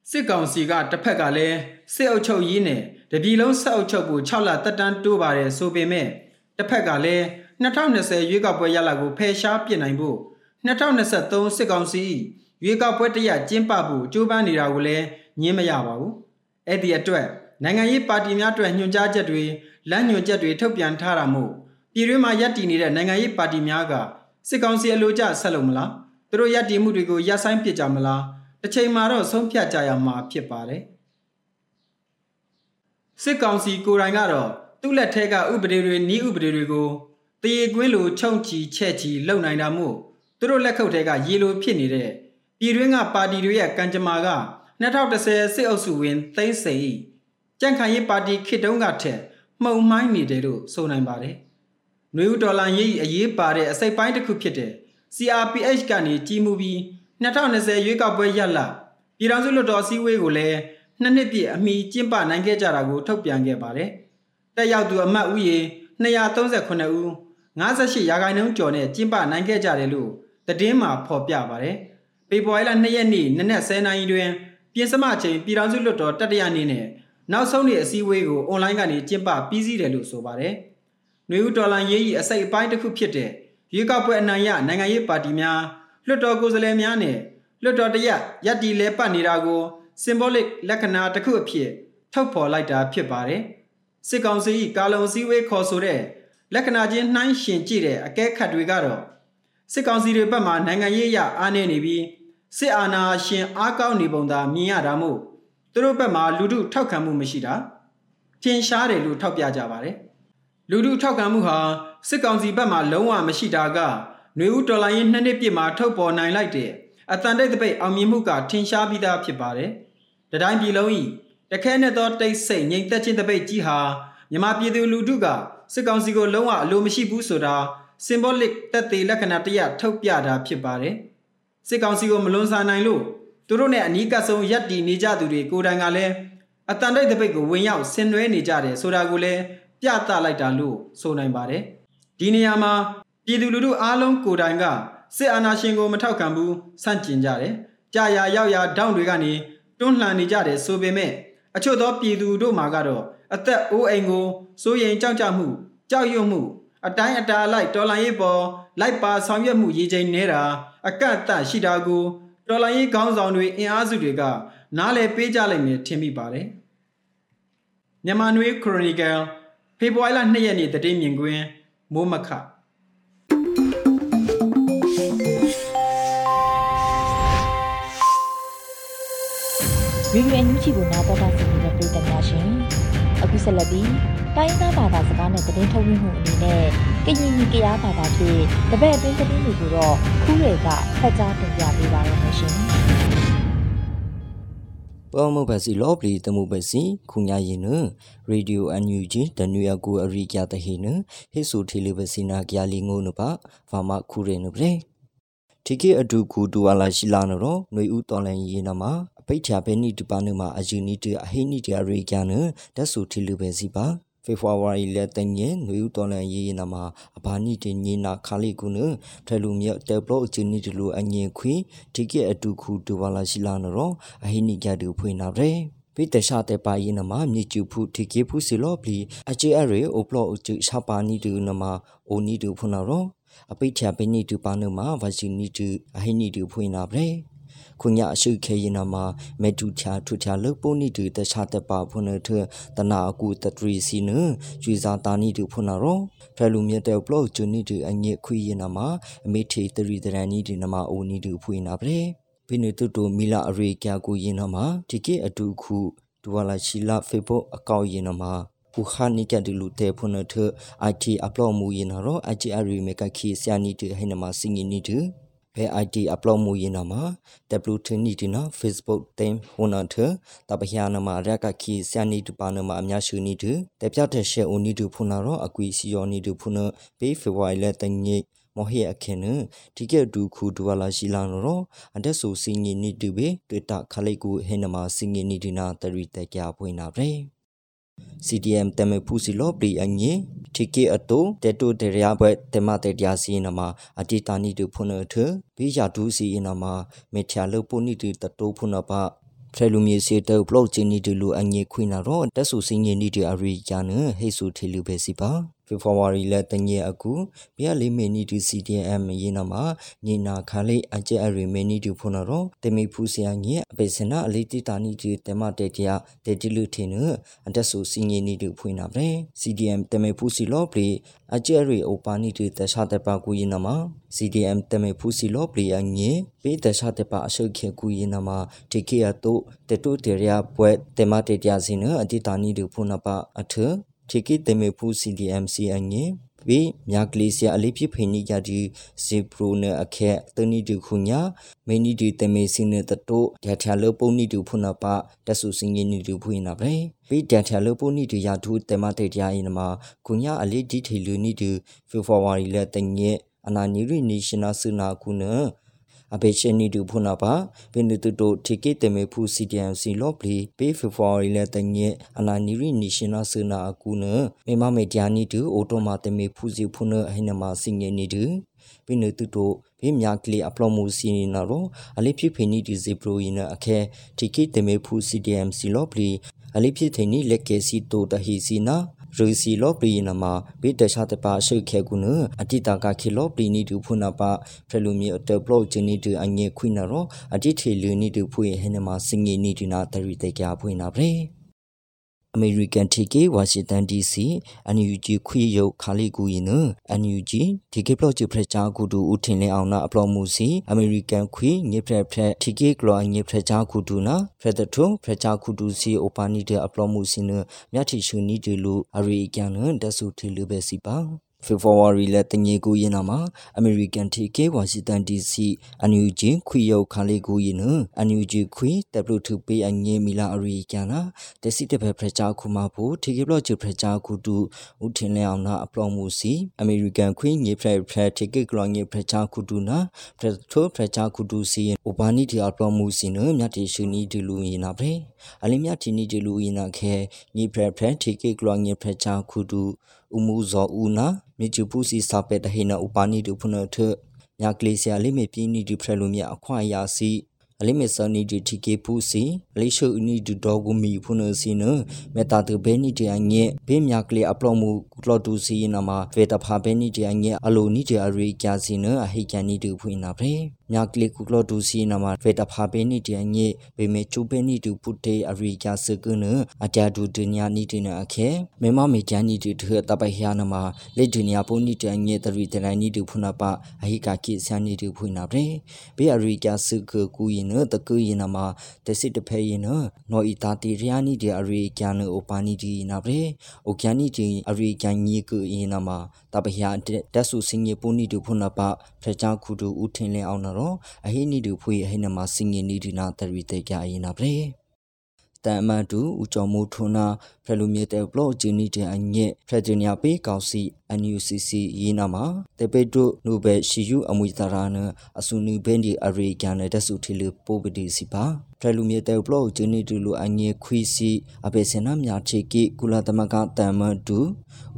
စစ်ကောင်စီကတစ်ဖက်ကလည်း စစ်အုပ်ချုပ်ရေးနဲ့တပြည်လုံးဆက်အုပ်ချုပ်ဖို့6လတက်တန်းတိုးပါတယ်ဆိုပေမဲ့တစ်ဖက်ကလည်း2020ရွေးကောက်ပွဲရလဒ်ကိုဖယ်ရှားပစ်နိုင်ဖို့2023စစ်ကောင်စီရွေးကောက်ပွဲတရကျင်းပဖို့ကြိုးပမ်းနေတာကိုလည်းညင်းမရပါဘူး။အဲ့ဒီအတွက်နိုင်ငံရေးပါတီများအတွက်ညွှန်ကြားချက်တွေလမ်းညွှန်ချက်တွေထုတ်ပြန်ထားတာမို့ပြည်တွင်းမှာရပ်တည်နေတဲ့နိုင်ငံရေးပါတီများကစစ်ကောင်စီအလိုကျဆက်လုပ်မလားသူတို့ရပ်တည်မှုတွေကိုရပ်ဆိုင်းပစ်ကြမလားတစ်ချိန်မှာတော့ဆုံးဖြတ်ကြရမှာဖြစ်ပါတယ် စစ်ကောင်စီကိုယ်တိုင်ကတော့သူ့လက်ထက်ကဥပဒေတွေဤဥပဒေတွေကိုတရေကွင်းလိုခြုံချီချက်ချီလုပ်နိုင်တာမို့သူတို့လက်ခုပ်ထဲကရေလိုဖြစ်နေတဲ့ပြည်တွင်းကပါတီတွေရဲ့ကံကြမ္မာက2010စစ်အုပ်စုဝင်သိန်းစိန်ဤကြန့်ခိုင်ရေးပါတီခေတုံးကထက်မှုံမှိုင်းနေတယ်လို့ဆိုနိုင်ပါတယ်။နှွေဦးဒေါ်လာရေးအရေးပါတဲ့အစိပ်ပိုင်းတစ်ခုဖြစ်တဲ့ CRPH ကနေကြီးမှုပြီး2020ရွေးကောက်ပွဲရလပြည်ထောင်စုလွှတ်တော်အစည်းအဝေးကိုလည်း နှစ်နှစ်ပြည့်အမိကျင်းပနိုင်ခဲ့ကြတာကိုထုတ်ပြန်ခဲ့ပါတယ်။တက်ရောက်သူအမတ်ဦးရေ238ဦး58ရာခိုင်နှုန်းကျော်နဲ့ကျင်းပနိုင်ခဲ့ကြတယ်လို့သတင်းမှာဖော်ပြပါတယ်။ဖေဖော်ဝါရီလ2ရက်နေ့နနက်10:00နာရီတွင်ပြင်စမချိန်ပြည်ထောင်စုလွှတ်တော်တတိယနေ့နဲ့နောက်ဆုံးနေ့အစည်းအဝေးကိုအွန်လိုင်းကနေကျင်းပပြီးစီးတယ်လို့ဆိုပါတယ်။နှွေဦးဒေါ်လာရေးကြီးအစိတ်အပိုင်းတစ်ခုဖြစ်တဲ့ရွေးကောက်ပွဲအနိုင်ရနိုင်ငံရေးပါတီများလွှတ်တော်ကိုယ်စားလှယ်များနဲ့လွှတ်တော်တရက်ရက်တီလဲပတ်နေတာကို symbolic လက္ခဏာတစ်ခုအဖြစ်ထုတ်ဖော်လိုက်တာဖြစ်ပါတယ်။စစ်ကောင်စီကာလုံစည်းဝေးခေါ်ဆိုတဲ့လက္ခဏာချင်းနှိုင်းယှဉ်ကြည့်တဲ့အကဲခတ်တွေကတော့စစ်ကောင်စီတွေဘက်မှနိုင်ငံရေးအရအားနည်းနေပြီးစစ်အာဏာရှင်အားကောင်းနေပုံသာမြင်ရတာမို့သူတို့ဘက်မှလူထုထောက်ခံမှုမရှိတာထင်ရှားတယ်လို့ထောက်ပြကြပါတယ်။လူထုထောက်ခံမှုဟာစစ်ကောင်စီဘက်မှလုံးဝမရှိတာကຫນွေဦးတော်လိုင်းရင်နှစ်နှစ်ပြည့်မှာထုတ်ပေါ်နိုင်လိုက်တဲ့အတန်တိတ်တပိတ်အောင်မြင်မှုကထင်ရှားပြီးသားဖြစ်ပါတယ်။ တတိုင်းပြည်လုံးဤတခဲနဲ့သောတိတ်ဆိတ်ငြိမ်သက်ခြင်းတပိတ်ကြီးဟာမြမပြည်သူလူထုကစစ်ကောင်စီကိုလုံးဝအလိုမရှိဘူးဆိုတာ symbolic တက်သေးလက္ခဏာတရထုတ်ပြတာဖြစ်ပါတယ်။စစ်ကောင်စီကိုမလွန်ဆန်နိုင်လို့သူတို့နဲ့အနီးကပ်ဆုံးရက်တီနေကြသူတွေကိုယ်တိုင်ကလည်းအတန်တိတ်တပိတ်ကိုဝင်ရောက်ဆင်နွှဲနေကြတယ်ဆိုတာကိုလည်းပြသလိုက်တာလို့ဆိုနိုင်ပါတယ်။ဒီနေရာမှာပြည်သူလူထုအားလုံးကိုယ်တိုင်ကစစ်အာဏာရှင်ကိုမထောက်ခံဘူးဆန့်ကျင်ကြတယ်။ကြာရာရောက်ရာတောင်းတွေကနေ တွန်းလှန်နေကြတယ်ဆိုပေမဲ့အချို့သောပြည်သူတို့မှာကတော့အသက်အိုးအိမ်ကိုစိုးရိမ်ကြောက်ကြမှုကြောက်ရွံ့မှု အတိုင်းအတာလိုက်တော်လိုင်းရေးပေါ်လိုက်ပါဆောင်ရွက်မှုရည်ချိန်နေတာအကန့်အသတ်ရှိတာကိုတော်လိုင်းရေးခေါင်းဆောင်တွေအင်အားစုတွေကနားလည်ပေးကြလိမ့်မယ်ထင်မိပါတယ်မြန်မာနွေခရိုနီကယ်ဖေဖော်ဝါရီလ2ရက်နေ့တည်င်းမြင်ကွင်းမိုးမခ ရေဒီယိုအန်ယူဂျီကိုနားတော်တာဆင်နေတဲ့ပြည်သူများရှင်အခုဆက်လက်ပြီးတိုင်းသားဘာသာစကားနဲ့သတင်းထုတ်လွှင့်မှုအနေနဲ့ကရင်ကြီးကြားဘာသာဖြင့်တပည့်အတွင်းသတင်းတွေကိုတော့ခူးတွေကဖတ်ကြားတင်ပြပေးပါရမရှင်ပေါ်မဘစီလောပလီတမှုဘစီခုညာရင်နရေဒီယိုအန်ယူဂျီတနူရကူအရိကျတဟိနဟိဆူထီလီဘစီနာကြလီငိုနပါဖာမခုရေနပရေတီကေအဒူကူတူဝလာရှိလာနော်ຫນွေဦးတော်လန်ရင်နမှာ ပိတ်ချာဘဲနိတူပါနမှာအယူနီတအဟိနိတအရိကျနတက်ဆူထီလီဘစီပါဖေဖော်ဝါရီလက်တညင်နွေဦးတော်လန်ရေးနာမှာအဘာနိတင်ညနာခါလိကုနဖဲလူမြေတေဘလော့အချင်းနီတလူအငင်ခွေဒီကေအတူခုတူဝလာရှိလာနော်အဟိနိကြတူဖွင့်နာရဲပိတရှာတဲ့ပါရင်နမှာမြေကျူဖုထိကေဖုစီလော့ပလီအချေအရေအိုပလော့အချရှာပါနီတူနမှာအိုနီတူဖွနာရောအပိတ်ချပိနိတူပါနမှာဝစီနီတူအဟိနိတူဖွင့်နာရဲ ခုညအရှိခဲရင်နာမှာမေတူချာထူချာလုပုန်နီတူတခြားတပါဖွနထတနာအကူတတရီစီနကျွေစာတာနီတူဖွနာရောဖဲလူမြတဲ့ဘလော့ဂျူနီတူအငိခွေရင်နာမှာအမေထေတရီတရန်နီတူနမအိုနီတူဖွေနာပရေပိနေတူတူမီလာအရေကျကိုရင်နာမှာဒီကေအတူခုဒူဝလာရှိလာဖေဖို့အကောက်ရင်နာမှာပူခါနိကတူလူတေဖုန်ထ IT upload မူရင်နာရော IGR မေကခီဆ iani တူဟိနမှာစင်ငီနီတူ ဘဲ ID upload မှုရင်နာမှာ W2 နီဒီနာ Facebook တင်ဟိုနာထတပဟယာနာမှာရက်ကခီဆန်နီတူပါနာမှာအများရှိနီတူတပြတဲ့ရှေအိုနီတူဖုနာရောအကွီစီယောနီတူဖုနာဘေးဖေဝိုင်လက်တငိမောဟေအခင်းနဒီကဲဒူခုဒူဝလာရှိလာနော်အတက်ဆူစင်းငီနီတူဘေတွေ့တာခလိုက်ကူဟဲနမှာစင်းငီနီဒီနာတရီတက်ကြပွင့်နာပဲ CDM တမေဖူစီလောပရီအငေတီကေအတိုတေတိုတေရဘွဲတမတေတျာစီနမှာအတိတာနီတူဖုန်ထဘေးရဒူစီနမှာမေချာလပုနီတူတတိုးဖုန်ပါဖရလူမီစီတေဘလော့ချင်းနီတူလူအငေခွိနာရောတက်ဆူစင်းငေနီတူအရိယာနဟေဆူထေလူပဲစီပါ ဖေဖော်ဝါရီလတညအကူဘီယာလီမီနီတူ CDM ယေနမှာညီနာခါလေးအကျအရီမီနီတူဖုန်ရောတမီဖူးစယာငီအပေစနာအလီတီတာနီတူတမတေတယာတေတီလူထင်းနအတက်ဆူစီငီနီတူဖွင့်နာပဲ CDM တမီဖူးစီလောပလီအကျအရီအိုပါနီတူတခြားတပါကူယေနမှာ CDM တမီဖူးစီလောပလီအငီပေတခြားတပါအရှုခေကူယေနမှာတေကေယတုတေတုတေရယာပွဲတမတေတယာစီနအတိတာနီတူဖုန်နာပါအထ ထေကိတေမေဖူ CDMC အငေဝေမြာကလေးစရာအလေးဖြစ်ဖိနေကြဒီဇေပရိုနအခက်တနီတူခုညာမင်းနီဒီတေမေစင်းနတတိုဒက်ထလပုံနီတူဖုနာပါတဆူစင်းနီတူဖွေးနာပဲဝေဒက်ထလပုံနီတူရာထူတေမတေတရာရင်မှာခုညာအလေးဒီထေလူနီတူဖေဖော်ဝါရီလက်တငဲအနာနီရီနေရှင်နာစနာခုန အဘေရှနီတူဖုနာပါပင်တူတိုထေကေတမေဖူစီဒီအမ်စီလော့ပလီပေဖေဖော်ဝါရီလတငဲအနာနီရီနီရှင်နာဆနာအကူနမေမမေဂျာနီတူအိုတိုမာတမေဖူစီဖုနအဟိနမစင်ငဲနီတူပင်တူတိုဘေးမြကလီအပလောမှုစီနီနာရောအလိဖြစ်ဖိနီဒီဇီပရိုယင်အခဲထေကေတမေဖူစီဒီအမ်စီလော့ပလီအလိဖြစ်သိနီလက်ကဲစီတိုတဟီစီနာ ရူစီလောပရီနမဘိတရှာတပါရှိခဲကုနအတိတာကခိလောပရီနီတူဖုနာပါဖရလူမီအတဘလော့ချနီတူအငေခွိနာရောအတိထေလူနီတူဖွေဟဲနမစင်ငေနီတူနာတရီတေကြဖွေနာပရေ အမေရိကန်တီကေဝါရှင်တန် DC NUG ခွေရုပ်ခါလီကူရင်န NUG ဒီကေပလော့ချဖရချာကူတူဦးထင်လင်းအောင်နာအပလော့မှုစီအမေရိကန်ခွေညစ်ဖရက်ဖရက်တီကေကလောညစ်ဖရက်ချာကူတူနာဖရက်တထုဖရက်ချာကူတူစီအိုပါနီတဲ့အပလော့မှုစီနမြတ်တီရှူနီတီလူအရီကန်နဒဆူတီလူပဲစီပါ ဖေဖော်ဝါရီလတငေကူရင်နာမှာအမေရိကန်တီကေဝါရှင်တန်ဒီစီအန်ယူဂျီခွေရောက်ခါလေးကူရင်နအန်ယူဂျီခွေတပ်လို့ထူပေးအငေမီလာအရီကန်နာတစီတဖက်ဖရချာခုမဖို့တီကေဘလော့ချဖရချာခုတူဦးထင်းလဲအောင်နာအပလော့မှုစီအမေရိကန်ခွေငေဖရဖရတီကေကလောငေဖရချာခုတူနာဖရထိုဖရချာခုတူစီအိုဘာနီတီအပလော့မှုစီနမြတ်တီရှူနီဒီလူရင်နာပဲအလင်းမြတ်တီနီဒီလူရင်နာခဲငေဖရဖရတီကေကလောငေဖရချာခုတူอุมูဇောဥနာမြချူပူစီစာပေတဟိနဥပါနီဒုဖနထညာကလေးဆရာလိမေပြင်းနီဒီဖရလူမြအခွာယာစီအလိမေစနီဒီတီကေပူစီအလိရှုနီဒီဒေါဂူမီဖုနစီနမေတာတဘဲနီတအငဲဘေးမြကလေးအပလောမှုကလော်တူစီနမှာဖေတဖာဘဲနီတအငဲအလိုနီတအရီကျစီနအဟိကန်နီဒူဖွင့်နာဖရေ မြကလေးကုကလော်တူစီနမှာဖေတဖာဘဲနီတအငဲဘေမေချူဘဲနီဒူပုတေအရီကျစကနအတဒူဒညာနီတနအခဲမေမမေဂျန်နီဒူထတပဟယာနမှာလေဒညာပုံနီတအငဲတရီတနိုင်နီဒူဖုနာပအဟိကာကိဆန်နီဒူဖွင့်နာဖရေဘေအရီကျစကကူရင်နတကူရင်နမှာတစစ်တဖဲရင်နနော်ဤတာတီရယာနီဒီအရီကျန်အိုပါနီဒီနာပရေအိုကျန်နီဒီအရီကျန်ညီကူရင်နမှာတပဟယာတက်ဆူစင်ငေပူနီဒူဖုနာပဖရချာခုဒူဦးထင်းလင်းအောင်နော်အဟိနီဒူဖွေအဟိနမှာစင်ငေနီဒီနာတရီတေကြရင်နာပရေ တန်အမန်တူဦးကျော်မိုးထွန်းနာဖရလူမြေတဲ့ဘလော့ဂျီနီတဲ့အညက်ဖရဂျီနီယာပေးကောင်စီ NUCC ရေးနာမှာတေပေတုနိုဘယ်ရှီယူအမွေတာရာနအဆူနီဘန်ဒီအရီကန်တဲ့ဆူထီလူပိုပဒီစီပါဖရလူမြေတဲ့ဘလော့ဂျီနီတူလူအညက်ခွီစီအပေစနာမြာချေကီကုလာသမကတန်မန်တူ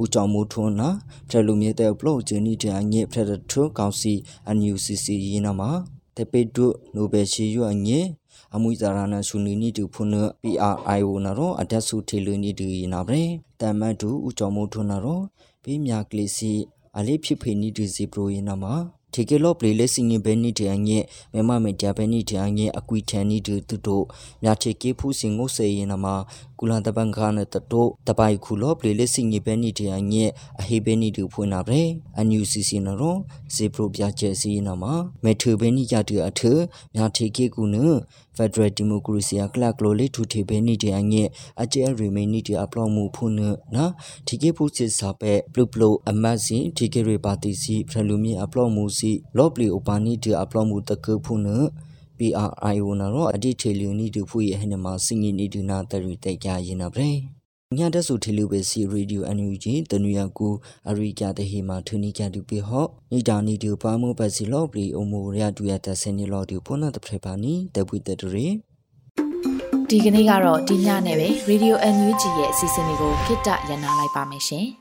ဦးကျော်မိုးထွန်းနာဖရလူမြေတဲ့ဘလော့ဂျီနီတဲ့အညက်ဖရဒထကောင်စီ NUCC ရေးနာမှာတေပေတုနိုဘယ်ရှီယူအညက် အမွိဇာရနာဆူနီနီတူဖုန် PRIO နာရောအတက်ဆူထေလူနီတူနာဗရေတမတ်တူဦးကျော်မိုးထွန်းနာရောဘေးမြကလေးစီအလေးဖြစ်ဖေနီတူစီပရိုယနာမှာထေကလော့ပလေလက်စင်ငယ်ဘဲနီတဲ့အငဲ့မမမေတဘဲနီတဲ့အငဲ့အကွီထန်နီတူတူတို့မြာထေကေဖူးစင်ငုတ်စေရင်နမှာ ကုလန်တပန်ခါနတတိုတပိုင်ခုလော့ပလေလက်စင်ငယ်ဘဲနီတဲ့အငဲ့အဟေဘဲနီတူဖွင့်နာပဲအန်ယူစီစီနရောဇေပရိုပြကျဲစီနမှာမေထဘဲနီရတူအထမြာထေကေကူန Federal Democracy ကလကလိုလေးထူထေဘဲနီတဲ့အငဲ့အကျဲရီမေနီတဲ့အပလောင်မှုဖုန်နော်ဒီကေဖူးစစ်စာပဲပလူပလိုအမတ်စီဒီကေရီပါတီစီဖရလူမီအပလောင်မှုစီလော့ပလီအိုပါနီတဲ့အပလောင်မှုတကဖုန် PRIO နာရောအဒီထေလီနီတူဖူရဲ့ဟနေမှာစင်ငီနီတူနာတရီတိုက်ကြရင်နာပဲညတဆူထေလူပဲစီရေဒီယိုအန်ယူဂျီတနူယာကူအရိကတဟေမှာထူနီကြတူပေဟော့နီတာနီတူပါမှုပတ်စီလော့ပလီအမိုရတူရတဆင်နီလော့တူဖုန်းနာတဖရပါနီတပွေတတရီဒီကနေ့ကတော့ဒီညနဲ့ပဲ Radio NUG ရဲ့အစီအစဉ်လေးကိုခਿੱတရနာလိုက်ပါမယ်ရှင်။